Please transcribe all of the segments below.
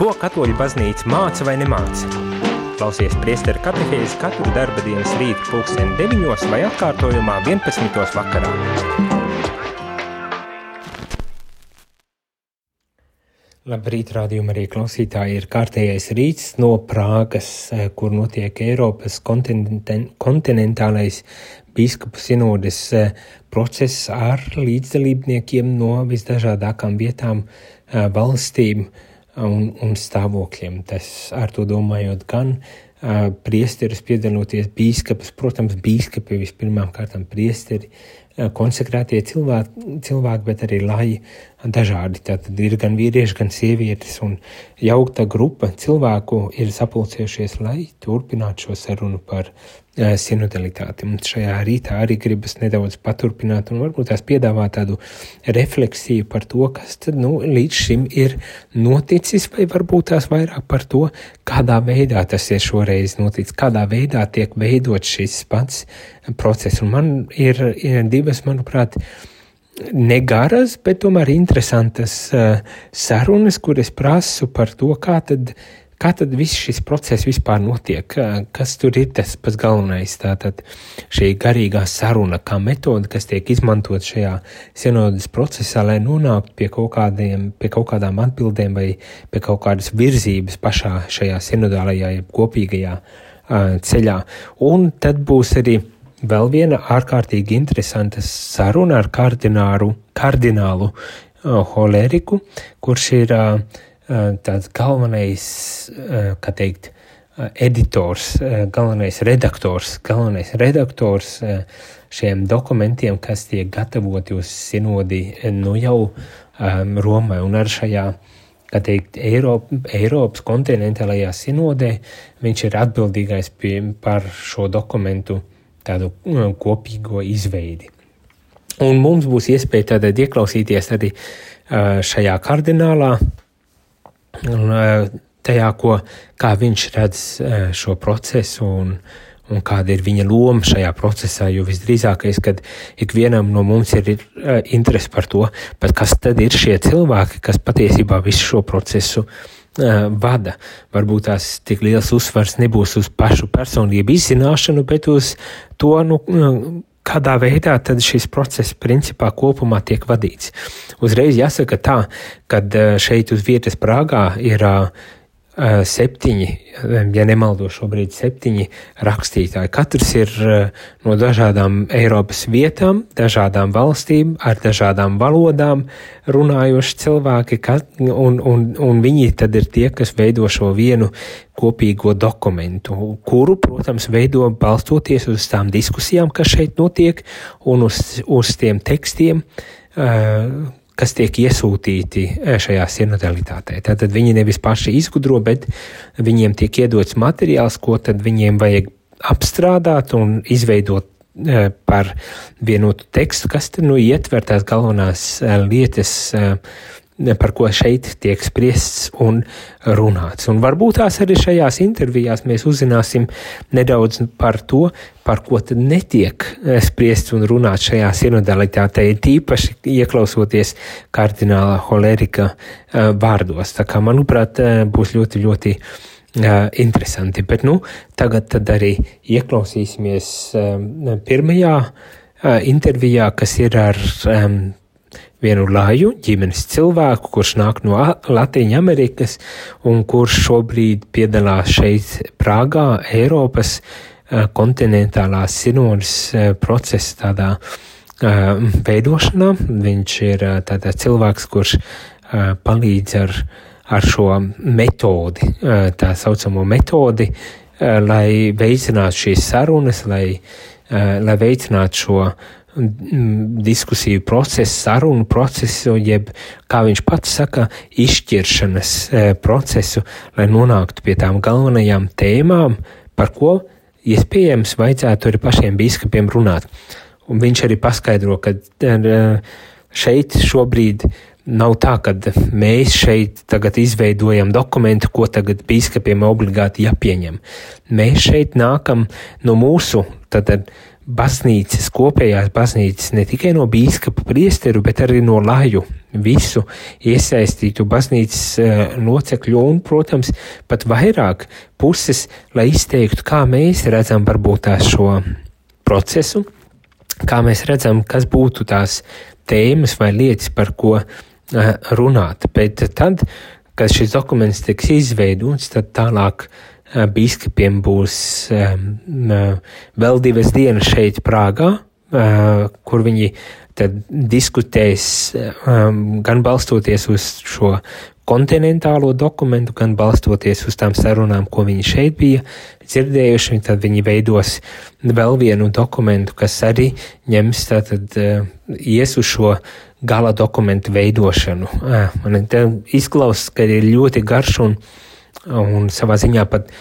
Ko katoļu baznīca māca vai nemāca? Klausies priesteru katehēzi katru darba dienas rītu pulksteni 9 vai atkārtojumā 11. vakarā. Labrīt, rādījuma arī klausītāji ir kārtējais rīts no Prāgas, eh, kur notiek Eiropas kontinentālais biskupu sinodes eh, process ar līdzdalībniekiem no visdažādākām vietām, eh, valstīm un, un stāvokļiem. Tas ar to domājot gan priesteris piedaloties bīskapus, protams, bīskapi vispirmām kārtām priesteri, konsekrētie cilvēki, cilvēki, bet arī laji dažādi. Tātad ir gan vīrieši, gan sievietes, un jaukta grupa cilvēku ir sapulcējušies, lai turpinātu šo sarunu par sinodalitāti. Un šajā rītā arī gribas nedaudz paturpināt un varbūt tās piedāvāt tādu refleksiju par to, kas tad nu, līdz šim ir noticis, vai varbūt tās vairāk par to, kādā veidā tas ir šoreiz noticis, kādā veidā tiek veidot šis pats process. Un man ir, ir divas, manuprāt, negaras, bet tomēr interesantas uh, sarunas, kuras prasu par to, kā tad uh, Kā tad viss šis process vispār notiek? Kas tur ir tas pats galvenais? Tātad šī garīgā saruna, kā metode, kas tiek izmantot šajā senodas procesā, lai nonāktu pie kaut, kādiem, pie kaut kādām atbildēm vai pie kaut kādas virzības pašā šajā senodālajā, kopīgajā ceļā. Un tad būs arī vēl viena ārkārtīgi interesanta saruna ar kardinālu, kardinālu uh, Holeriku, kurš ir uh, tāds galvenais, eh, kā teikt, eh, editors, galvenais redaktors, galvenais redaktors šiem dokumentiem, kas tiek gatavoti uz sinodi nu jau um, Romai un ar šajā, kā teikt, Eiropa, Eiropas kontinentālajā sinodē, viņš ir atbildīgais pie, par šo dokumentu tādu kopīgo izveidi. Un mums būs iespēja tātad ieklausīties arī uh, šajā kardinālā, un tajā, ko, kā viņš redz šo procesu un, un kāda ir viņa loma šajā procesā. Jo visdrīzākais, kad ikvienam no mums ir, ir interese par to, kas tad ir šie cilvēki, kas patiesībā visu šo procesu uh, vada. Varbūt tās tik liels uzsvars nebūs uz pašu personību izzināšanu, bet uz to, nu, kādā veidā šis process principā kopumā tiek vadīts. Uzreiz jāsaka tā, ka eh, šeit uz vietas Prāgā ir uh, septiņi, eh, ja nemaldo šobrīd, septiņi rakstītāji. Katrs ir eh, no dažādām Eiropas vietām, dažādām valstīm, ar dažādām valodām runājoši cilvēki, un, un, un viņi tad ir tie, kas veido šo vienu kopīgo dokumentu, kuru, protams, veido balstoties uz tām diskusijām, kas šeit notiek, un uz, uz tiem tekstiem, kas tiek iesūtīti eh, šajā sinodalitātē. Tātad viņi nevis paši izgudro, bet viņiem tiek iedots materiāls, ko tad viņiem vajag apstrādāt un izveidot eh, par vienotu tekstu, kas tad nu ietver tās galvenās eh, lietas, par ko šeit tiek spriests un runāts. Un varbūt tās arī šajās intervijās mēs uzzināsim nedaudz par to, par ko tad netiek spriests un runāts šajā sinodalitātē, tīpaši ieklausoties kardināla Holerika eh, vārdos. Tā kā, manuprāt, eh, būs ļoti, ļoti interesanti. Bet, nu, tagad tad arī ieklausīsimies pirmajā intervijā, kas ir ar um, vienu laju ģimenes cilvēku, kurš nāk no Latvijas Amerikas un kurš šobrīd piedalās šeit, Prāgā, Eiropas eh, kontinentālās sinodas eh, procesa tādā eh, veidošanā. Viņš ir tādā cilvēks, kurš palīdz ar, ar šo metodi, tā saucamo metodi, lai veicinātu šīs sarunas, lai, lai veicinātu šo diskusiju procesu, sarunu procesu, jeb, kā viņš pats saka, izšķiršanas e, procesu, lai nonāktu pie tām galvenajām tēmām, par ko iespējams vajadzētu arī pašiem biskupiem runāt. Un viņš arī paskaidro, ka e, šeit šobrīd nav tā, ka mēs šeit tagad izveidojam dokumentu, ko tagad biskupiem obligāti jāpieņem. Mēs šeit nākam no mūsu, tad, tad baznīcas, kopējās baznīcas, ne tikai no bīskapa priesteru, bet arī no laju visu iesaistītu baznīcas uh, locekļu un, protams, pat vairāk puses, lai izteiktu, kā mēs redzam varbūt tās šo procesu, kā mēs redzam, kas būtu tās tēmas vai lietas, par ko uh, runāt. Bet tad, kad šis dokuments tiks izveidots, tad tālāk uh, biskupiem būs um, vēl divas dienas šeit Prāgā, uh, kur viņi diskutēs um, gan balstoties uz šo kontinentālo dokumentu, gan balstoties uz tām sarunām, ko viņi šeit bija dzirdējuši, tad viņi veidos vēl vienu dokumentu, kas arī ņems tātad ies uz šo gala dokumentu veidošanu. Man izklausās, ka ir ļoti garš un, un savā ziņā pat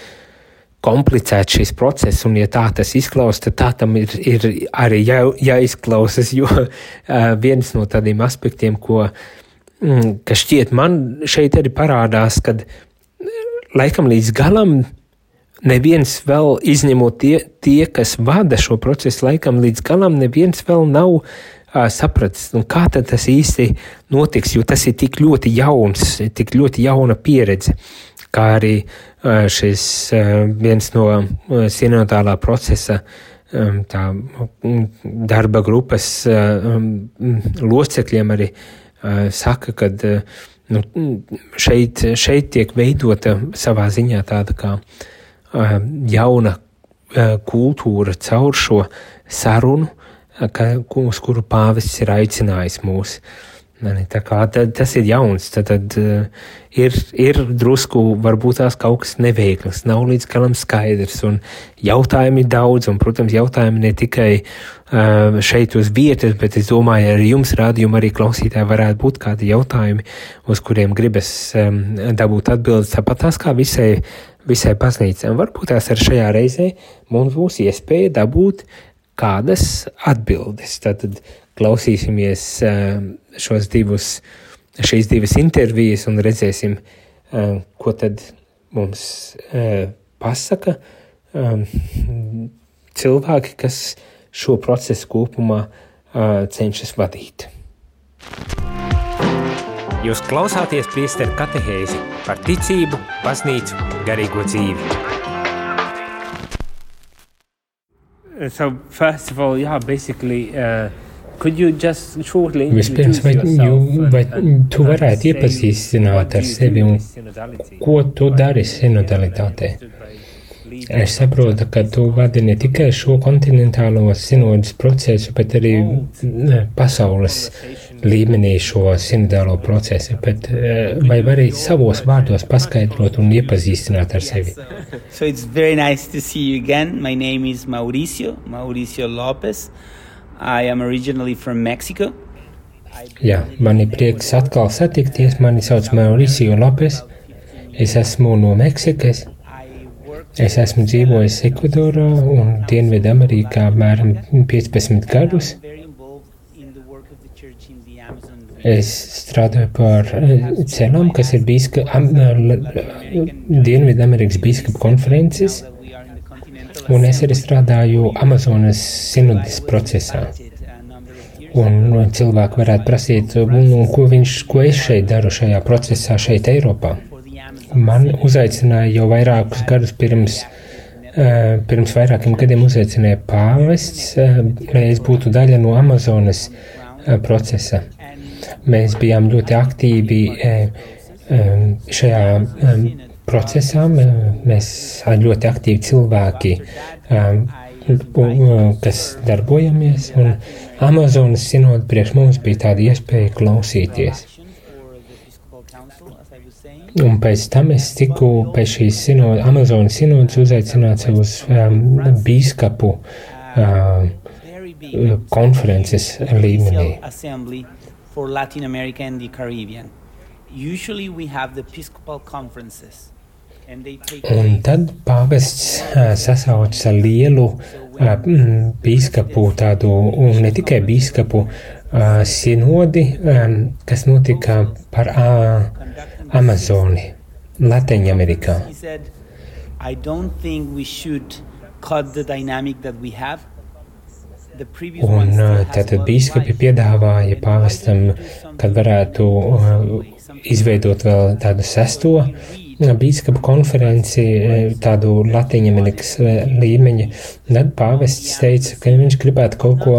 komplicēts šis process, un ja tā tas izklausās, tad tā tam ir, ir arī jā, jāizklausās, jo uh, viens no tādiem aspektiem, ko uh, Mm, kas šķiet man šeit arī parādās, kad laikam līdz galam neviens vēl izņemot tie, tie kas vada šo procesu, laikam līdz galam neviens vēl nav uh, sapratis, nu, kā tas īsti notiks, jo tas ir tik ļoti jauns, tik ļoti jauna pieredze. Kā arī šis viens no sinodālā procesa tā, darba grupas locekļiem arī saka, ka nu, šeit, šeit tiek veidota savā ziņā tāda kā jauna kultūra caur šo sarunu, ka, uz kuru pāvests ir aicinājis mūs. Tā kā tad, tas ir jauns, tad, tad uh, ir, ir drusku varbūt tās kaut kas neveikls, nav līdz galam skaidrs, jautājumi ir daudz, un, protams, jautājumi ne tikai uh, šeit uz vietas, bet es domāju, arī jums rādījumi, arī klausītāji varētu būt kādi jautājumi, uz kuriem gribas um, dabūt atbildes, tāpat tās kā visai, visai baznīcai. Varbūt tās ar šajā reizē mums būs iespēja dabūt kādas atbildes. Tātad, klausīsimies eh, šos divus, šīs divas intervijas un redzēsim, eh, ko tad mums eh, pasaka cilvēki, kas šo procesu kopumā cenšas vadīt. Jūs klausāties priesteru katehēzi par ticību, baznīcu, garīgo dzīvi. So first of all, yeah, basically, uh, Vispirms, vai, jū, vai tu varētu iepazīstināt ar sevi un ko tu dari sinodalitātē? Es saprotu, ka tu vadi ne tikai šo kontinentālo sinodas procesu, bet arī pasaules līmenī šo sinodālo procesu, bet vai vari savos vārdos paskaidrot un iepazīstināt ar sevi? So it's very nice to see you again. My name is Mauricio, Mauricio Lopez. I am. Jā, man ir prieks atkal satikties. Mani sauc Mauricio Lopes. Es esmu no Meksikas. Es esmu dzīvojis Ekvadorā un Dienvidamerikā apmēram 15 gadus. Es strādāju par eh, celām, kas ir bīska, Dienvidamerikas bīskapa konferences Un es arī strādāju Amazonas sinodas procesā. Un cilvēki varētu prasīt, nu, ko, viņš, ko es šeit daru šajā procesā, šeit Eiropā. Man uzaicināja jau vairākus gadus pirms, uh, pirms vairākiem gadiem uzaicināja pāvests, uh, lai es būtu daļa no Amazonas uh, procesa. Mēs bijām ļoti aktīvi šajā procesā. Mēs ļoti aktīvi cilvēki, kas darbojamies, un Amazonas sinoda priekš mums bija tāda iespēja klausīties. Un pēc tam es tiku pēc šīs sinoda, Amazonas sinodas uzaicināts uz um, bīskapu um, konferences līmenī. Usually we have the Episcopal conferences. Un tad pāvests sasauca lielu bīskapu tādu, un ne tikai bīskapu sinodi, kas notika par Amazoni, Latviņamerikā. I don't think we should cut the dynamic that we have Un tātad bīskapi piedāvāja pāvestam, kad varētu izveidot vēl tādu sesto bīskapu konferenci, tādu Latvijas Amerikas līmeņa. Tad pāvests teica, ka viņš gribētu kaut ko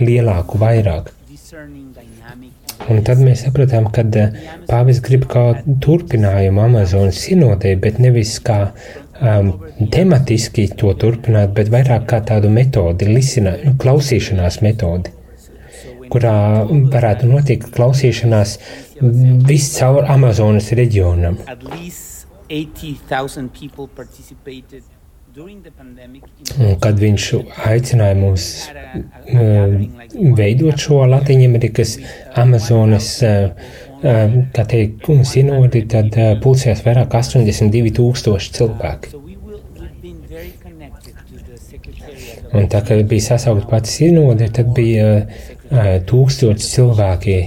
lielāku, vairāk. Un tad mēs sapratām, ka pāvis grib kā turpinājumu Amazonas sinodē, bet nevis kā um, tematiski to turpināt, bet vairāk kā tādu metodi, lisina, nu, klausīšanās metodi, kurā varētu notikt klausīšanās viscaur Amazonas reģionam. Un kad viņš aicināja mūs uh, veidot šo Latvijas Amazonas uh, kā teikt, sinodi, tad pulcējās vairāk 82,000 cilvēki. Un tā kā bija sasaukta pati sinode, tad bija tūkstoši cilvēki,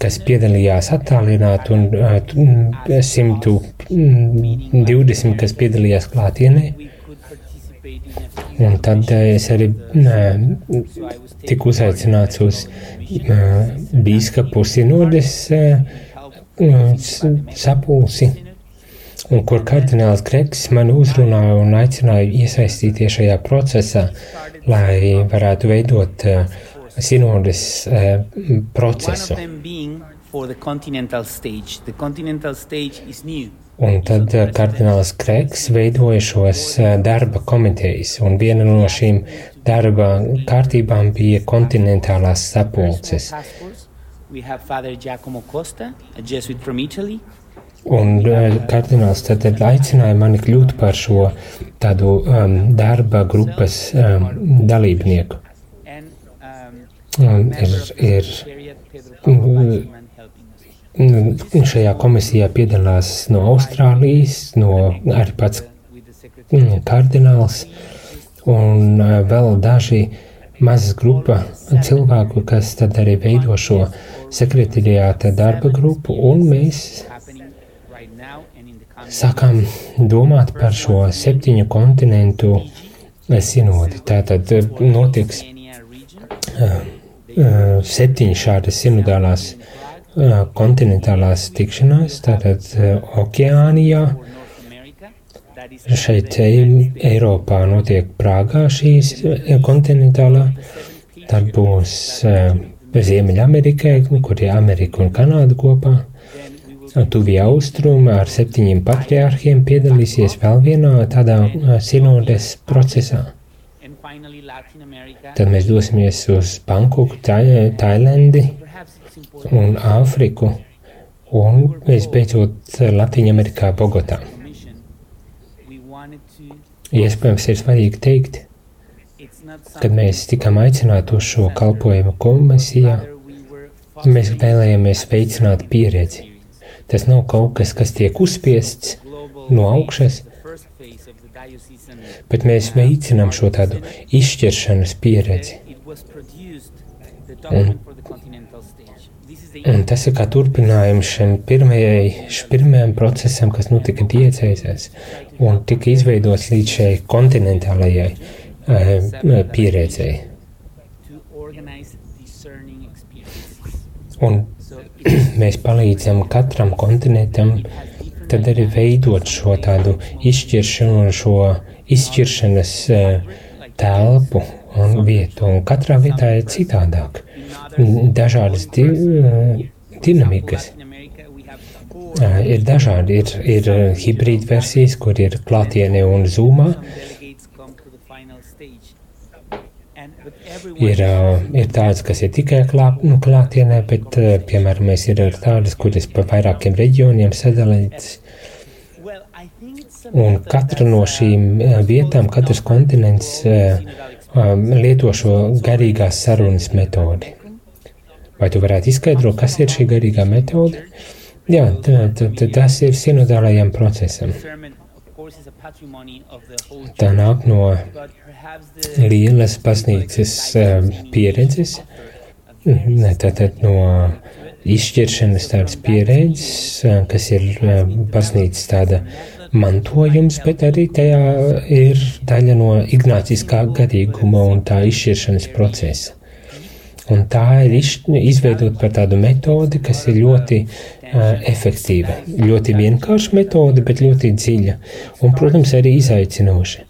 kas piedalījās attālināti, un 120, kas piedalījās klātienē. Un tad es arī tiku uzaicināts uz bīskapu sinodes sapulci, un kur kardināls Gregs man uzrunāja un aicināja iesaistīties šajā procesā, lai varētu veidot sinodes procesu. For the continental stage. The continental stage is new. Un tad eh, kardināls Kreks veidoja šos eh, darba komitejas, un viena no šīm darba kārtībām bija kontinentālās sapulces. Un eh, kardināls tad aicināja mani kļūt par šo tādu um, darba grupas um, dalībnieku. Ir, ir, Nu, šajā komisijā piedalās no Austrālijas, no arī pats mm, kardināls un vēl daži mazas grupa cilvēku, kas tad arī veido šo sekretariāta darba grupu, un mēs sākām domāt par šo septiņu kontinentu sinodi. Tātad notiks uh, uh, septiņas šādas sinodālās uh, kontinentālās tikšanās, tātad Okeānijā. Šeit Eiropā notiek Prāgā šīs kontinentālā, tad būs Ziemeļamerikai, kur ir Amerika un Kanāda kopā. Tuvie austrumi ar septiņiem patriārhiem piedalīsies vēl vienā tādā sinodes procesā. Tad mēs dosimies uz Bankoku, Tailandi, un Āfriku, un visbeidzot Latvijā-Amerikā, Bogotā. Iespējams, ir svarīgi teikt, kad mēs tikām aicināti uz šo kalpojumu komisijā, mēs vēlējāmies veicināt pieredzi. Tas nav kaut kas, kas tiek uzspiests no augšas, bet mēs veicinām šo tādu izšķiršanas pieredzi. Un Un tas ir kā turpinājums šim pirmajai, pirmajam procesam, kas notika diecēzēs un tika izveidots līdz šai kontinentālajai uh, pieredzei. Un mēs palīdzam katram kontinentam tad arī veidot šo tādu izšķiršanu un šo izšķiršanas uh, telpu un vietu, un katrā vietā ir citādāk dažādas di dinamikas. Ir dažādi, ir, ir hibrīda versijas, kur ir klātienē un zūmā. Ir, ir tādas, kas ir tikai klā, nu, klātienē, bet, piemēram, mēs ir tādas, kuras pa vairākiem reģioniem sadalītas. Un katra no šīm vietām, katrs kontinents lieto šo garīgās sarunas metodi. Vai tu varētu izskaidrot, kas ir šī garīgā metode? Jā, tas ir sinodālajam procesam. Tā nāk no lielas baznīcas eh, pieredzes, tātad no izšķiršanas tādas pieredzes, eh, kas ir eh, baznīcas tāda mantojums, bet arī tajā ir daļa no ignāciskā garīguma un tā izšķiršanas procesa. Un tā ir izveidota par tādu metodi, kas ir ļoti uh, efektīva. Ļoti vienkārša metode, bet ļoti dziļa. Un, protams, arī izaicinoša,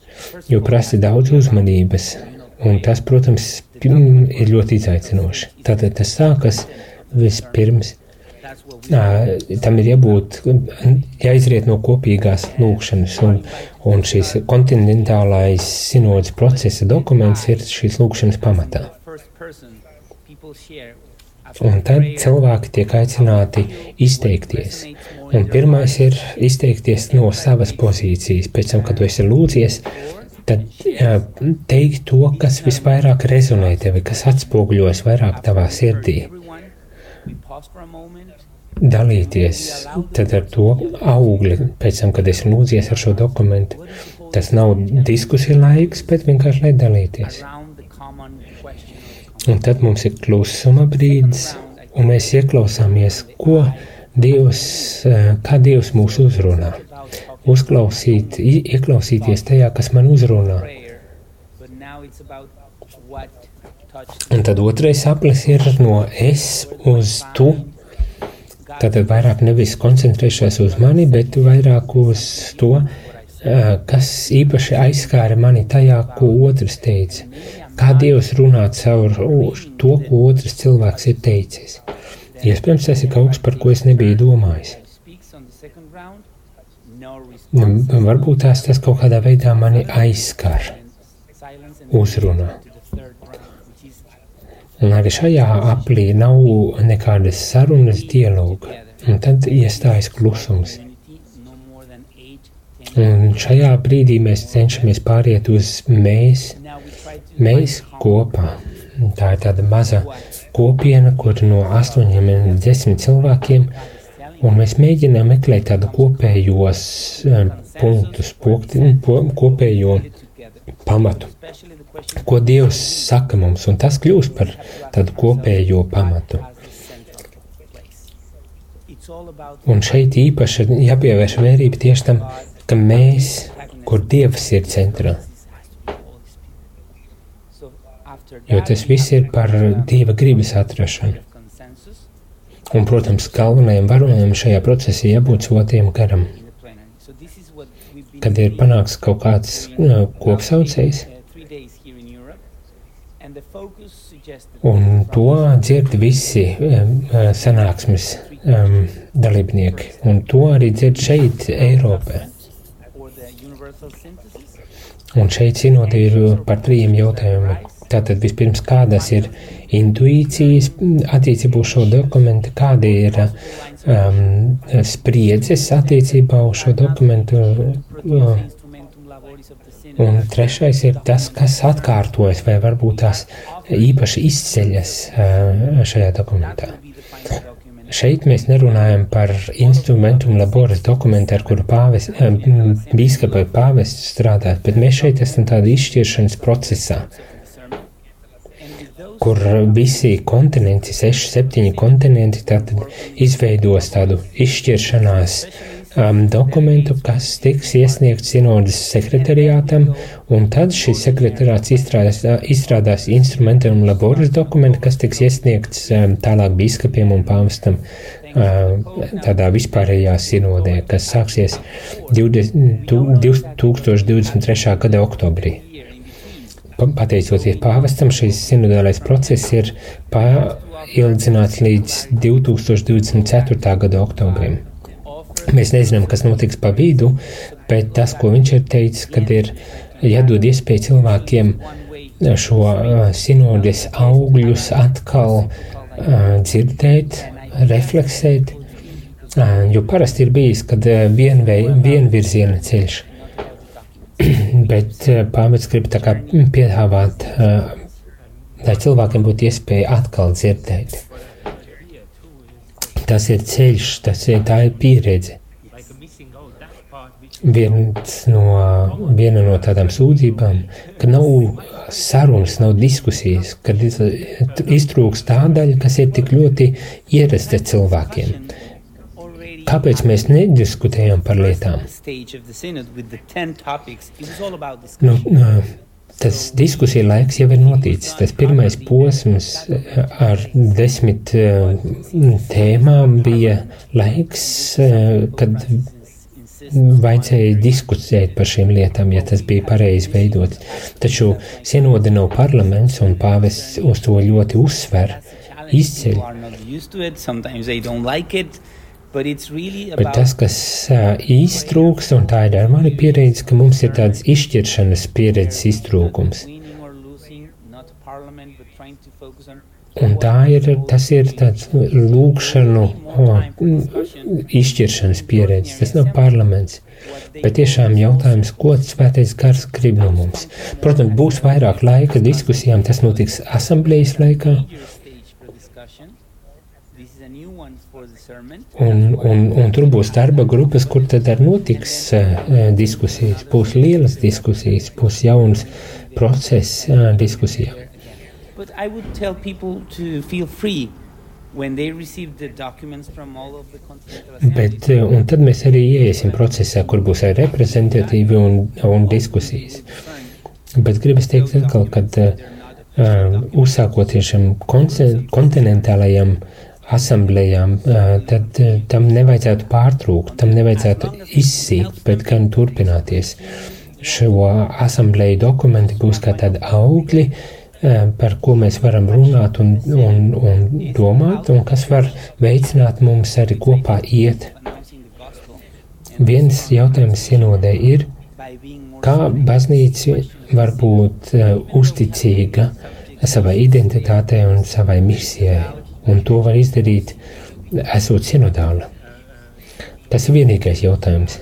jo prasa daudz uzmanības. Un tas, protams, ir ļoti izaicinoši. Tātad tas sākas vispirms. Tam ir jābūt, jāizriet no kopīgās lūkšanas, un, un šīs kontinentālais sinodas procesa dokuments ir šīs lūkšanas pamatā. Un tad cilvēki tiek aicināti izteikties. Un pirmais ir izteikties no savas pozīcijas. Pēc tam, kad tu esi lūdzies, tad teikt to, kas visvairāk rezonē tevi, kas atspoguļojas vairāk tavā sirdī. Dalīties tad ar to augli, pēc tam, kad esi lūdzies ar šo dokumentu. Tas nav diskusija laiks, bet vienkārši lai dalīties. Un tad mums ir klusuma brīdis, un mēs ieklausāmies, ko Dievs, eh, kā Dievs mūs uzrunā. Uzklausīt, ieklausīties tajā, kas man uzrunā. Un tad otrais aplis ir no es uz tu. Tad vairāk nevis koncentrēšos uz mani, bet vairāk uz to, kas īpaši aizskāra mani tajā, ko otrs teica kā Dievs runā caur to, ko otrs cilvēks ir teicis. Iespējams, tas ir kaut kas, par ko es nebiju domājis. Varbūt tās tas kaut kādā veidā mani aizskar, uzrunā. Un arī šajā aplī nav nekādas sarunas, dialoga. Un tad iestājas klusums. Un šajā brīdī mēs cenšamies pāriet uz mēs, Mēs kopā. Tā ir tāda maza kopiena, kur no astoņiem līdz desmit cilvēkiem, un mēs mēģinām meklēt tādu kopējos um, punktus, punkti, po, kopējo pamatu. Ko Dievs saka mums, un tas kļūst par tādu kopējo pamatu. Un šeit īpaši ir jāpievērš vērība tieši tam, ka mēs, kur Dievs ir centrā, jo tas viss ir par Dieva gribas atrašanu. Un, protams, galvenajam varonim šajā procesā jābūt svētajam garam. Kad ir panāks kaut kāds uh, kopsaucējs, un to dzird visi um, sanāksmes um, dalībnieki, un to arī dzird šeit, Eiropā. Un šeit sinodi ir par trījiem jautājumiem. Tātad vispirms kādas ir intuīcijas attiecībā uz šo dokumentu, kāda ir um, spriedzes attiecībā uz šo dokumentu. Uh, un trešais ir tas, kas atkārtojas vai varbūt tās īpaši izceļas uh, šajā dokumentā. Šeit mēs nerunājam par instrumentu laboras dokumentu, ar kuru pāvis, bīskapai pāvests strādāt, bet mēs šeit esam tādā izšķiršanas procesā. Uh, kur visi kontinenti, seši, septiņi kontinenti, tātad izveidos tādu izšķiršanās um, dokumentu, kas tiks iesniegts sinodas sekretariātam, un tad šis sekretariāts izstrādās, izstrādās instrumentu un laboras dokumentu, kas tiks iesniegts um, tālāk biskupiem un pāvestam uh, tādā vispārējā sinodē, kas sāksies 20, 2023. gada oktobrī pateicoties pāvestam, šis sinodālais process ir paildzināts līdz 2024. gada oktobrim. Mēs nezinām, kas notiks pa vidu, bet tas, ko viņš ir teicis, kad ir jādod iespēju cilvēkiem šo sinodes augļus atkal dzirdēt, refleksēt, jo parasti ir bijis, kad vienvirziena ceļš Bet eh, pāvets grib piedāvāt, eh, lai cilvēkiem būtu iespēja atkal dzirdēt. Tas ir ceļš, tas ir, tā ir pieredze. Viens no, viena no tādām sūdzībām, ka nav sarunas, nav diskusijas, kad iztrūks tā daļa, kas ir tik ļoti ierasta cilvēkiem. Kāpēc mēs nediskutējam par lietām? Nu, tas diskusija laiks jau ir noticis. Tas pirmais posms ar desmit tēmām bija laiks, kad vajadzēja diskutēt par šīm lietām, ja tas bija pareizi veidots. Taču sinode nav parlaments, un pāvests uz to ļoti uzsver, izceļ. Bet tas, kas īsti trūks, un tā ir ar mani pieredze, ka mums ir tāds izšķiršanas pieredzes iztrūkums. Un tā ir, tas ir tāds lūkšanu o, izšķiršanas pieredze, tas nav parlaments. Bet tiešām jautājums, ko svētais gars grib no mums. Protams, būs vairāk laika diskusijām, tas notiks asamblējas laikā. Un, un, un tur būs darba grupas, kur tad arī notiks uh, diskusijas. Būs lielas diskusijas, būs jauns process uh, diskusijām. But I would tell people to feel free when they receive the documents from all of the continental Bet, un tad mēs arī ieiesim procesā, kur būs arī reprezentatīvi un, un diskusijas. Bet gribas teikt atkal, kad uh, uzsākoties šim kontinentālajam asamblējām, tad tam nevajadzētu pārtrūkt, tam nevajadzētu izsīkt, bet gan turpināties. Šo asamblēju dokumenti būs kā tādi augļi, par ko mēs varam runāt un, un, un domāt, un kas var veicināt mums arī kopā iet. Viens jautājums sinodē ir, kā baznīca var būt uzticīga savai identitātei un savai misijai, un to var izdarīt, esot sinodāla. Tas ir vienīgais jautājums.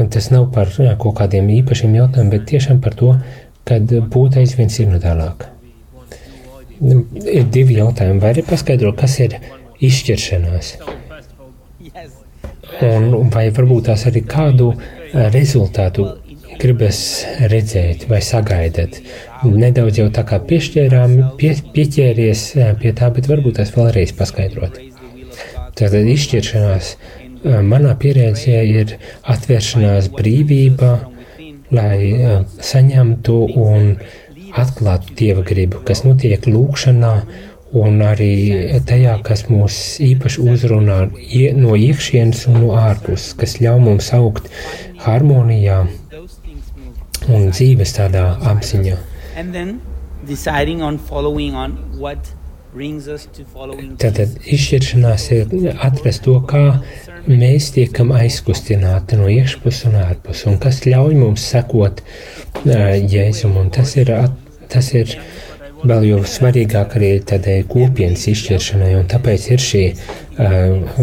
Un tas nav par kaut kādiem īpašiem jautājumiem, bet tiešām par to, kad būt aizvien sinodālāk. Ir divi jautājumi. Vai arī paskaidro, kas ir izšķiršanās? Un vai varbūt tās arī kādu rezultātu gribas redzēt vai sagaidat? Nedaudz jau tā kā piešķērām, pie, pieķēries pie tā, bet varbūt tas vēlreiz paskaidrot. Tātad izšķiršanās manā pieredzē ir atvēršanās brīvība, lai saņemtu un atklātu Dieva gribu, kas notiek lūkšanā un arī tajā, kas mūs īpaši uzrunā no iekšienes un no ārpuses, kas ļauj mums augt harmonijā un dzīves tādā apziņā. Tātad izšķiršanās ir atrast to, kā mēs tiekam aizkustināti no iekšpuses un ārpuses, un kas ļauj mums sekot uh, Jēzum. Un tas ir, tas ir vēl jau svarīgāk arī tādai kopienas izšķiršanai, un tāpēc ir šī uh,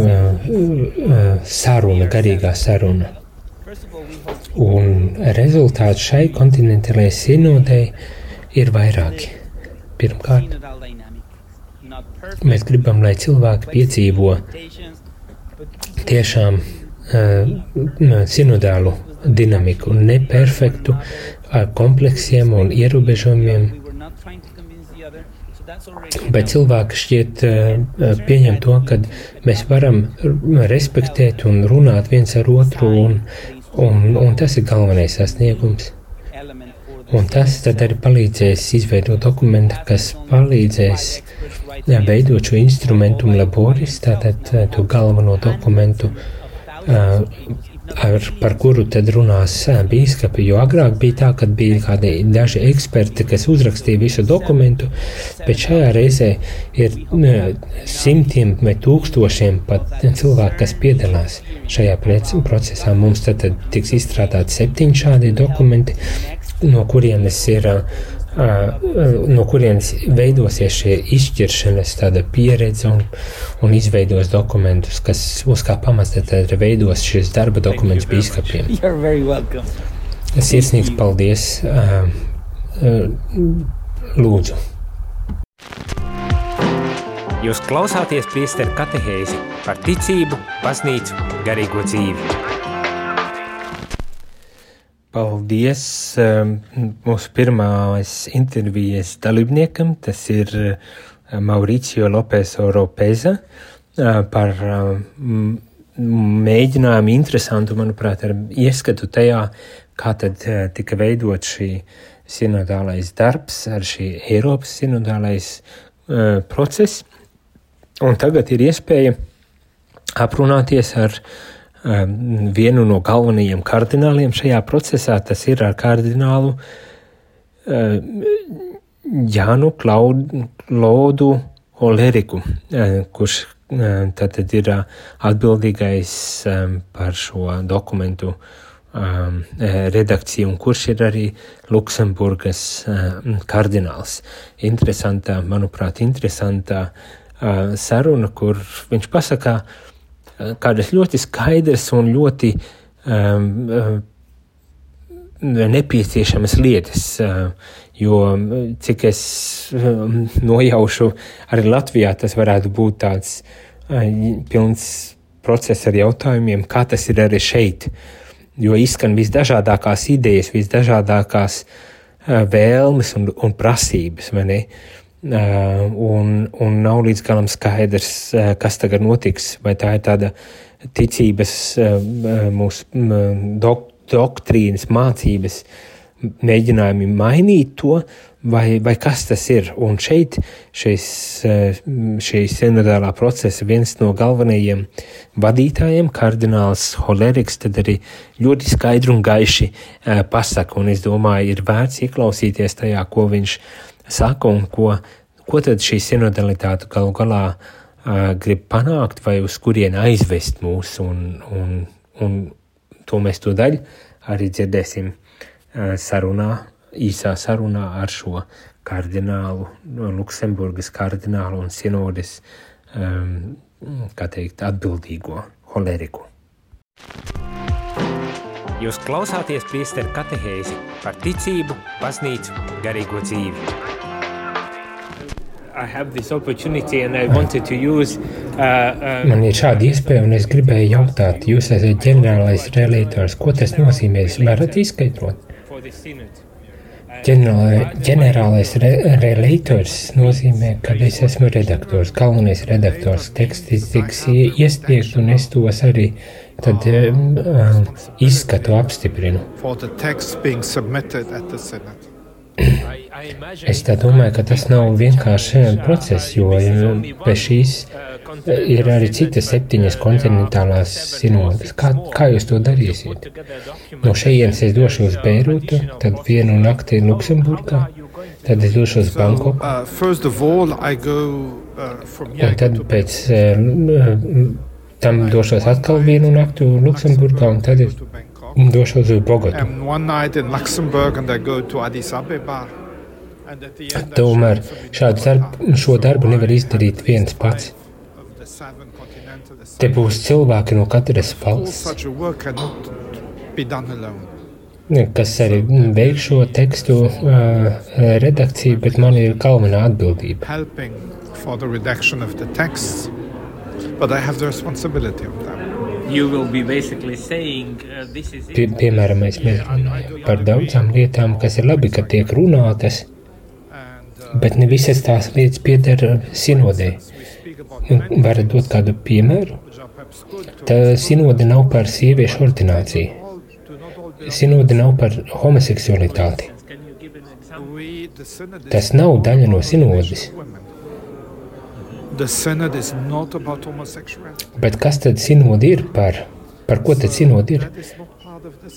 uh, saruna, garīgā saruna. Un rezultāti šai kontinentālajai sinodei ir vairāki. Pirmkārt, mēs gribam, lai cilvēki piedzīvo tiešām uh, sinodālu dinamiku, ne perfektu, ar kompleksiem un ierobežojumiem. Bet cilvēki šķiet uh, pieņem to, ka mēs varam respektēt un runāt viens ar otru, un, un, un tas ir galvenais sasniegums. Un tas tad arī palīdzēs izveidot dokumentu, kas palīdzēs veidot šo instrumentu laboris, tātad to galveno dokumentu, ar, par kuru tad runās bīskapi. Jo agrāk bija tā, ka bija kādi daži eksperti, kas uzrakstīja visu dokumentu, bet šajā reizē ir simtiem vai tūkstošiem pat cilvēku, kas piedalās šajā procesā. Mums tad, tad tiks izstrādāti septiņi šādi dokumenti, no kurienes ir no kurienes veidosies šie izšķiršanas pieredze un, un izveidos dokumentus, kas uz kā pamata tad veidos šis darba dokuments bīskapiem. Sirsnīgs paldies! Lūdzu! Jūs klausāties priesteru katehēzi par ticību, baznīcu, garīgo dzīvi. Paldies um, mūsu pirmās intervijas dalībniekam. Tas ir uh, Mauricio Lopes Oropeza, par mēģinājumu interesantu, manuprāt, ar ieskatu tajā, kā tad tika veidot šī sinodālais darbs, ar šī Eiropas sinodālais process. Un tagad ir iespēja aprunāties ar um, vienu no galvenajiem kardināliem šajā procesā. Tas ir ar kardinālu Jānu Klaudu Oleriku, kurš um, tad ir atbildīgais par šo dokumentu um, redakciju, un kurš ir arī Luksemburgas kardināls. Interesantā, manuprāt, interesantā saruna, kur viņš pasakā, uh, kādas ļoti skaidras un ļoti um, nepieciešamas lietas. Uh, jo, cik es nojaušu, arī Latvijā tas varētu būt tāds pilns process ar jautājumiem, kā tas ir arī šeit. Jo izskan visdažādākās idejas, visdažādākās vēlmes un, un prasības. Uh, un, un nav līdz galam skaidrs, uh, kas tagad notiks. Vai tā ir tāda ticības, uh, mūsu dok doktrīnas, mācības mēģinājumi mainīt to, vai, vai kas tas ir. Un šeit šis, šī sinodālā procesa viens no galvenajiem vadītājiem, kardināls Holeriks, tad arī ļoti skaidri un gaiši pasaka, un es domāju, ir vērts ieklausīties tajā, ko viņš saka un ko, ko tad šī sinodalitāte galu galā uh, grib panākt vai uz kurien aizvest mūs, un, un, un to mēs to daļu arī dzirdēsim uh, sarunā, īsā sarunā ar šo kardinālu, Luksemburgas kardinālu un sinodes, um, kā teikt, atbildīgo holeriku. Jūs klausāties priesteru katehēzi par ticību, baznīcu, garīgo dzīvi. Use, uh, uh, Man ir šāda iespēja, un es gribēju jautāt, jūs esat ģenerālais relētors, ko tas nozīmē? Jūs varat izskaidrot? Ģenerālais re, relētors nozīmē, ka es esmu redaktors, galvenais redaktors. Teksts tiks iesniegts, un es tos arī tad um, uh, izskatu apstiprinu. Es domāju, ka tas nav vienkārši process, jo pēc šīs ir arī citas septiņas kontinentālās sinodas. Kā, kā jūs to darīsiet? No šejienes es došu uz Beirutu, tad vienu nakti Luksemburgā, tad es došu uz Bankoku. Un tad pēc tam došos atkal vienu nakti Luksemburgā, un tad es došos uz Bogotu. Tomēr darb, šo darbu nevar izdarīt viens pats. Te būs cilvēki no katras valsts, kas arī veiks šo tekstu uh, redakciju, bet man ir galvenā atbildība. But I have the responsibility of that. Uh, Pie, piemēram, mēs runājam par daudzām lietām, kas ir labi, ka tiek runātas, bet ne visas tās lietas pieder sinodē. Varat dot kādu piemēru? Tā sinode nav par sieviešu ordināciju. Sinode nav par homoseksualitāti. Tas nav daļa no sinodes. Bet kas tad sinode ir par? Par ko tad sinode ir?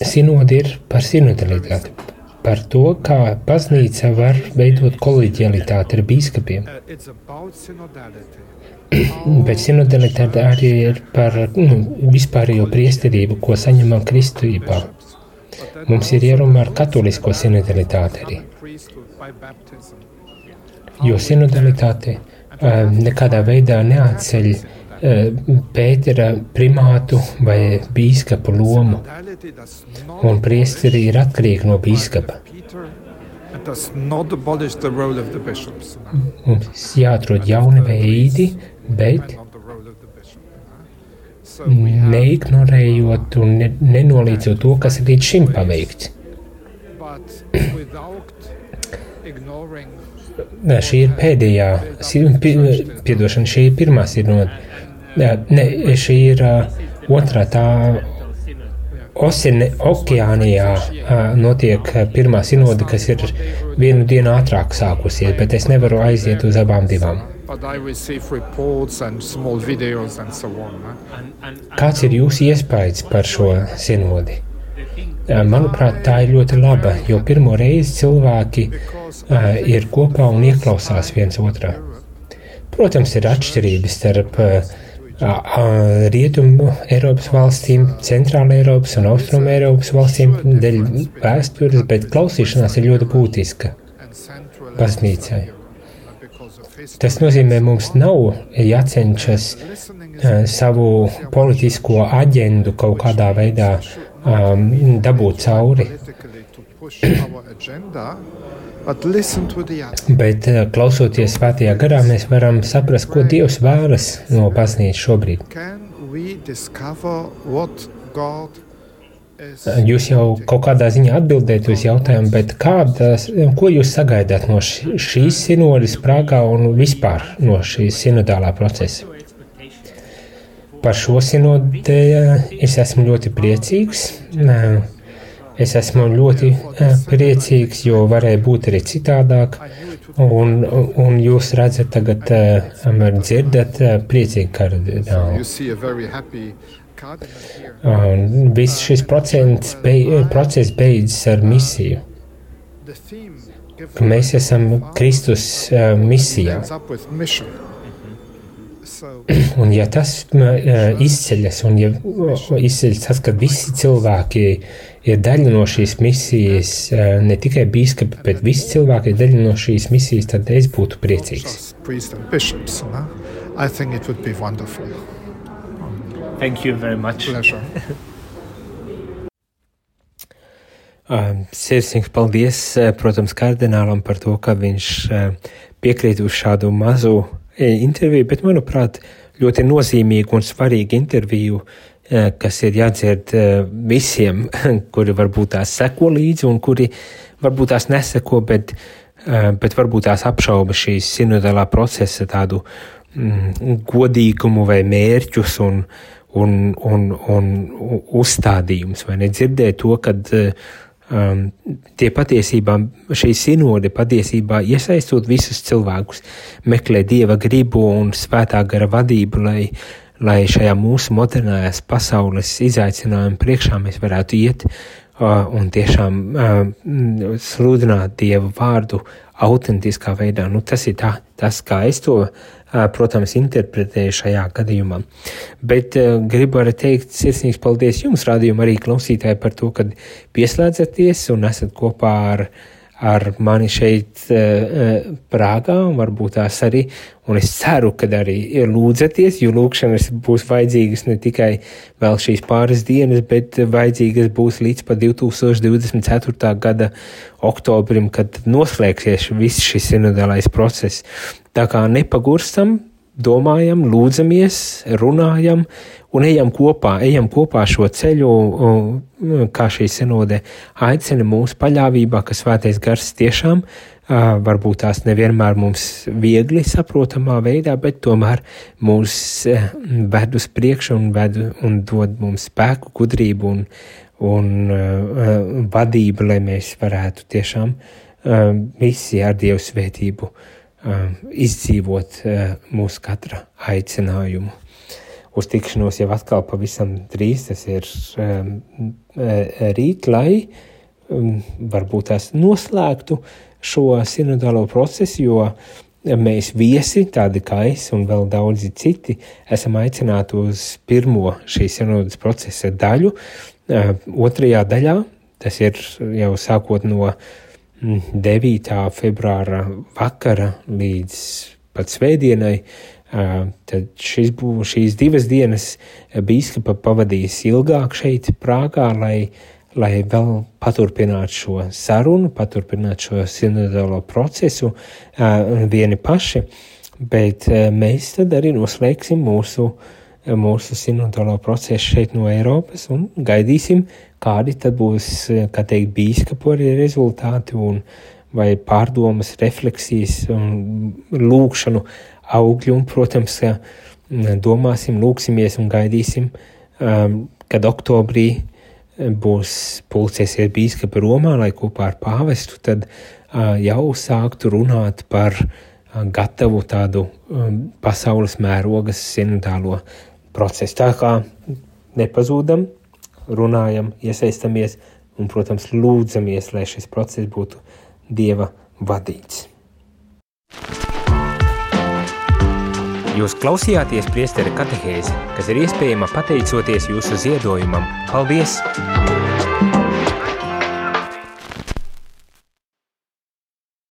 Sinode ir par sinodalitāti, par to, kā baznīca var veidot koleģialitāti ar biskupiem. Bet sinodalitāte arī ir par nu, vispārējo priesterību, ko saņemam kristībā. Mums ir jārunā ar katolisko sinodalitāti arī. Jo sinodalitāte nekādā veidā neatceļ Pētera primātu vai bīskapu lomu, un priesteri ir atkarīgi no bīskapa. Mums jāatrod jauni veidi, bet neignorējot un ne, nenolīdzot to, kas ir līdz šim paveikts. Šī ir pēdējā, piedošana, šī ir pirmā sinode Ne, šī ir otrā tā. Osine, Okeānijā notiek pirmā sinode, kas ir vienu dienu ātrāk sākusies, bet es nevaru aiziet uz abām divām. Kāds ir jūsu iespējas par šo sinodi? Manuprāt, tā ir ļoti laba, jo pirmo reizi cilvēki uh, ir kopā un ieklausās viens otrā. Protams, ir atšķirības starp Rietumu Eiropas valstīm, Centrāla Eiropas un Austruma Eiropas valstīm dēļ vēstures, bet klausīšanās ir ļoti būtiska baznīcai. Tas nozīmē, mums nav jācenšas savu politisko aģendu kaut kādā veidā um, dabūt cauri. Bet eh, klausoties svētajā garā, mēs varam saprast, ko Dievs vēlas no baznīcas šobrīd. Jūs jau kaut kādā ziņā atbildējat uz jautājumu, bet kādas, ko jūs sagaidāt no šīs sinodas Prāgā un vispār no šīs sinodālā procesa? Par šo sinodi eh, es esmu ļoti priecīgs. Es esmu ļoti eh, priecīgs, jo varēja būt arī citādāk. Un, un jūs redzat, tagad uh, dzirdat uh, priecīgu kardinālu. Un viss šis procents, beid, process beidzas ar misiju. Mēs esam Kristus misijā. Un ja tas izceļas, un ja izceļas tas, ka visi cilvēki ir daļa no šīs misijas, ne tikai biskupi, bet visi cilvēki ir daļa no šīs misijas, tad es būtu priecīgs. Thank you very much. Pleasure. Sirsnīgs paldies, protams, kardinālam par to, ka viņš piekrīt uz šādu mazu interviju, bet, manuprāt, ļoti nozīmīgu un svarīgu interviju, kas ir jādzird visiem, kuri varbūt tās seko līdzi un kuri varbūt tās neseko, bet, bet varbūt tās apšauba šīs sinodālā procesa tādu mm, godīgumu vai mērķus un, un, un, un uzstādījumus, vai nedzirdēt to, kad uh, um, tie patiesībā, šī sinode patiesībā iesaistot visus cilvēkus, meklē dieva gribu un svētā gara vadību, lai, lai šajā mūsu modernās pasaules izaicinājuma priekšā mēs varētu iet uh, un tiešām uh, sludināt dievu vārdu autentiskā veidā. Nu, tas ir tā, tas, kā es to protams, interpretēju šajā gadījumā. Bet gribu arī teikt sirsnīgs paldies jums, rādījuma arī klausītāji, par to, ka pieslēdzaties un esat kopā ar ar mani šeit, Prāgā, un varbūt tās arī. Un es ceru, ka arī lūdzaties, jo lūkšanas būs vajadzīgas ne tikai vēl šīs pāris dienas, bet vajadzīgas būs līdz pat 2024. gada oktobrim, kad noslēgsies viss šis sinodālais process. Tā kā nepagurstam, domājam, lūdzamies, runājam un ejam kopā, ejam kopā šo ceļu, kā šī senode aicina mūsu paļāvībā, ka svētais gars tiešām varbūt tās nevienmēr mums viegli saprotamā veidā, bet tomēr mūs ved uz priekšu un, ved, un dod mums spēku, gudrību un, un uh, vadību, lai mēs varētu tiešām visi ar Dievu svētību uh, izdzīvot uh, mūsu katra aicinājumu. Uz tikšanos jau atkal pavisam drīz, tas ir um, uh, rīt, lai um, varbūt tās noslēgtu šo sinodālo procesu, jo mēs viesi, tādi kā es un vēl daudzi citi, esam aicināti uz pirmo šīs sinodas procesa daļu. Uh, otrajā daļā, tas ir jau sākot no 9. februāra vakara līdz pat svētdienai. Tad šis būs šīs divas dienas biskupa pavadījis ilgāk šeit, Prāgā, lai, lai vēl paturpinātu šo sarunu, paturpinātu šo sinodālo procesu vieni paši, bet mēs tad arī noslēgsim mūsu, mūsu sinodālo procesu šeit no Eiropas un gaidīsim, kādi tad būs, kā teikt, bīskapu arī rezultāti un vai pārdomas, refleksijas un lūkšanu augļi. Un, protams, domāsim, lūksimies un gaidīsim, kad oktobrī būs pulcēsies bīskapa Romā, lai kopā ar pāvestu tad jau sāktu runāt par gatavu tādu pasaules mērogas sinodālo procesu. Tā kā nepazūdam, runājam, iesaistamies un, protams, lūdzamies, lai šis process būtu Dieva vadīts. Jūs klausījāties priesteri katehēzi, kas ir iespējama pateicoties jūsu ziedojumam. Paldies!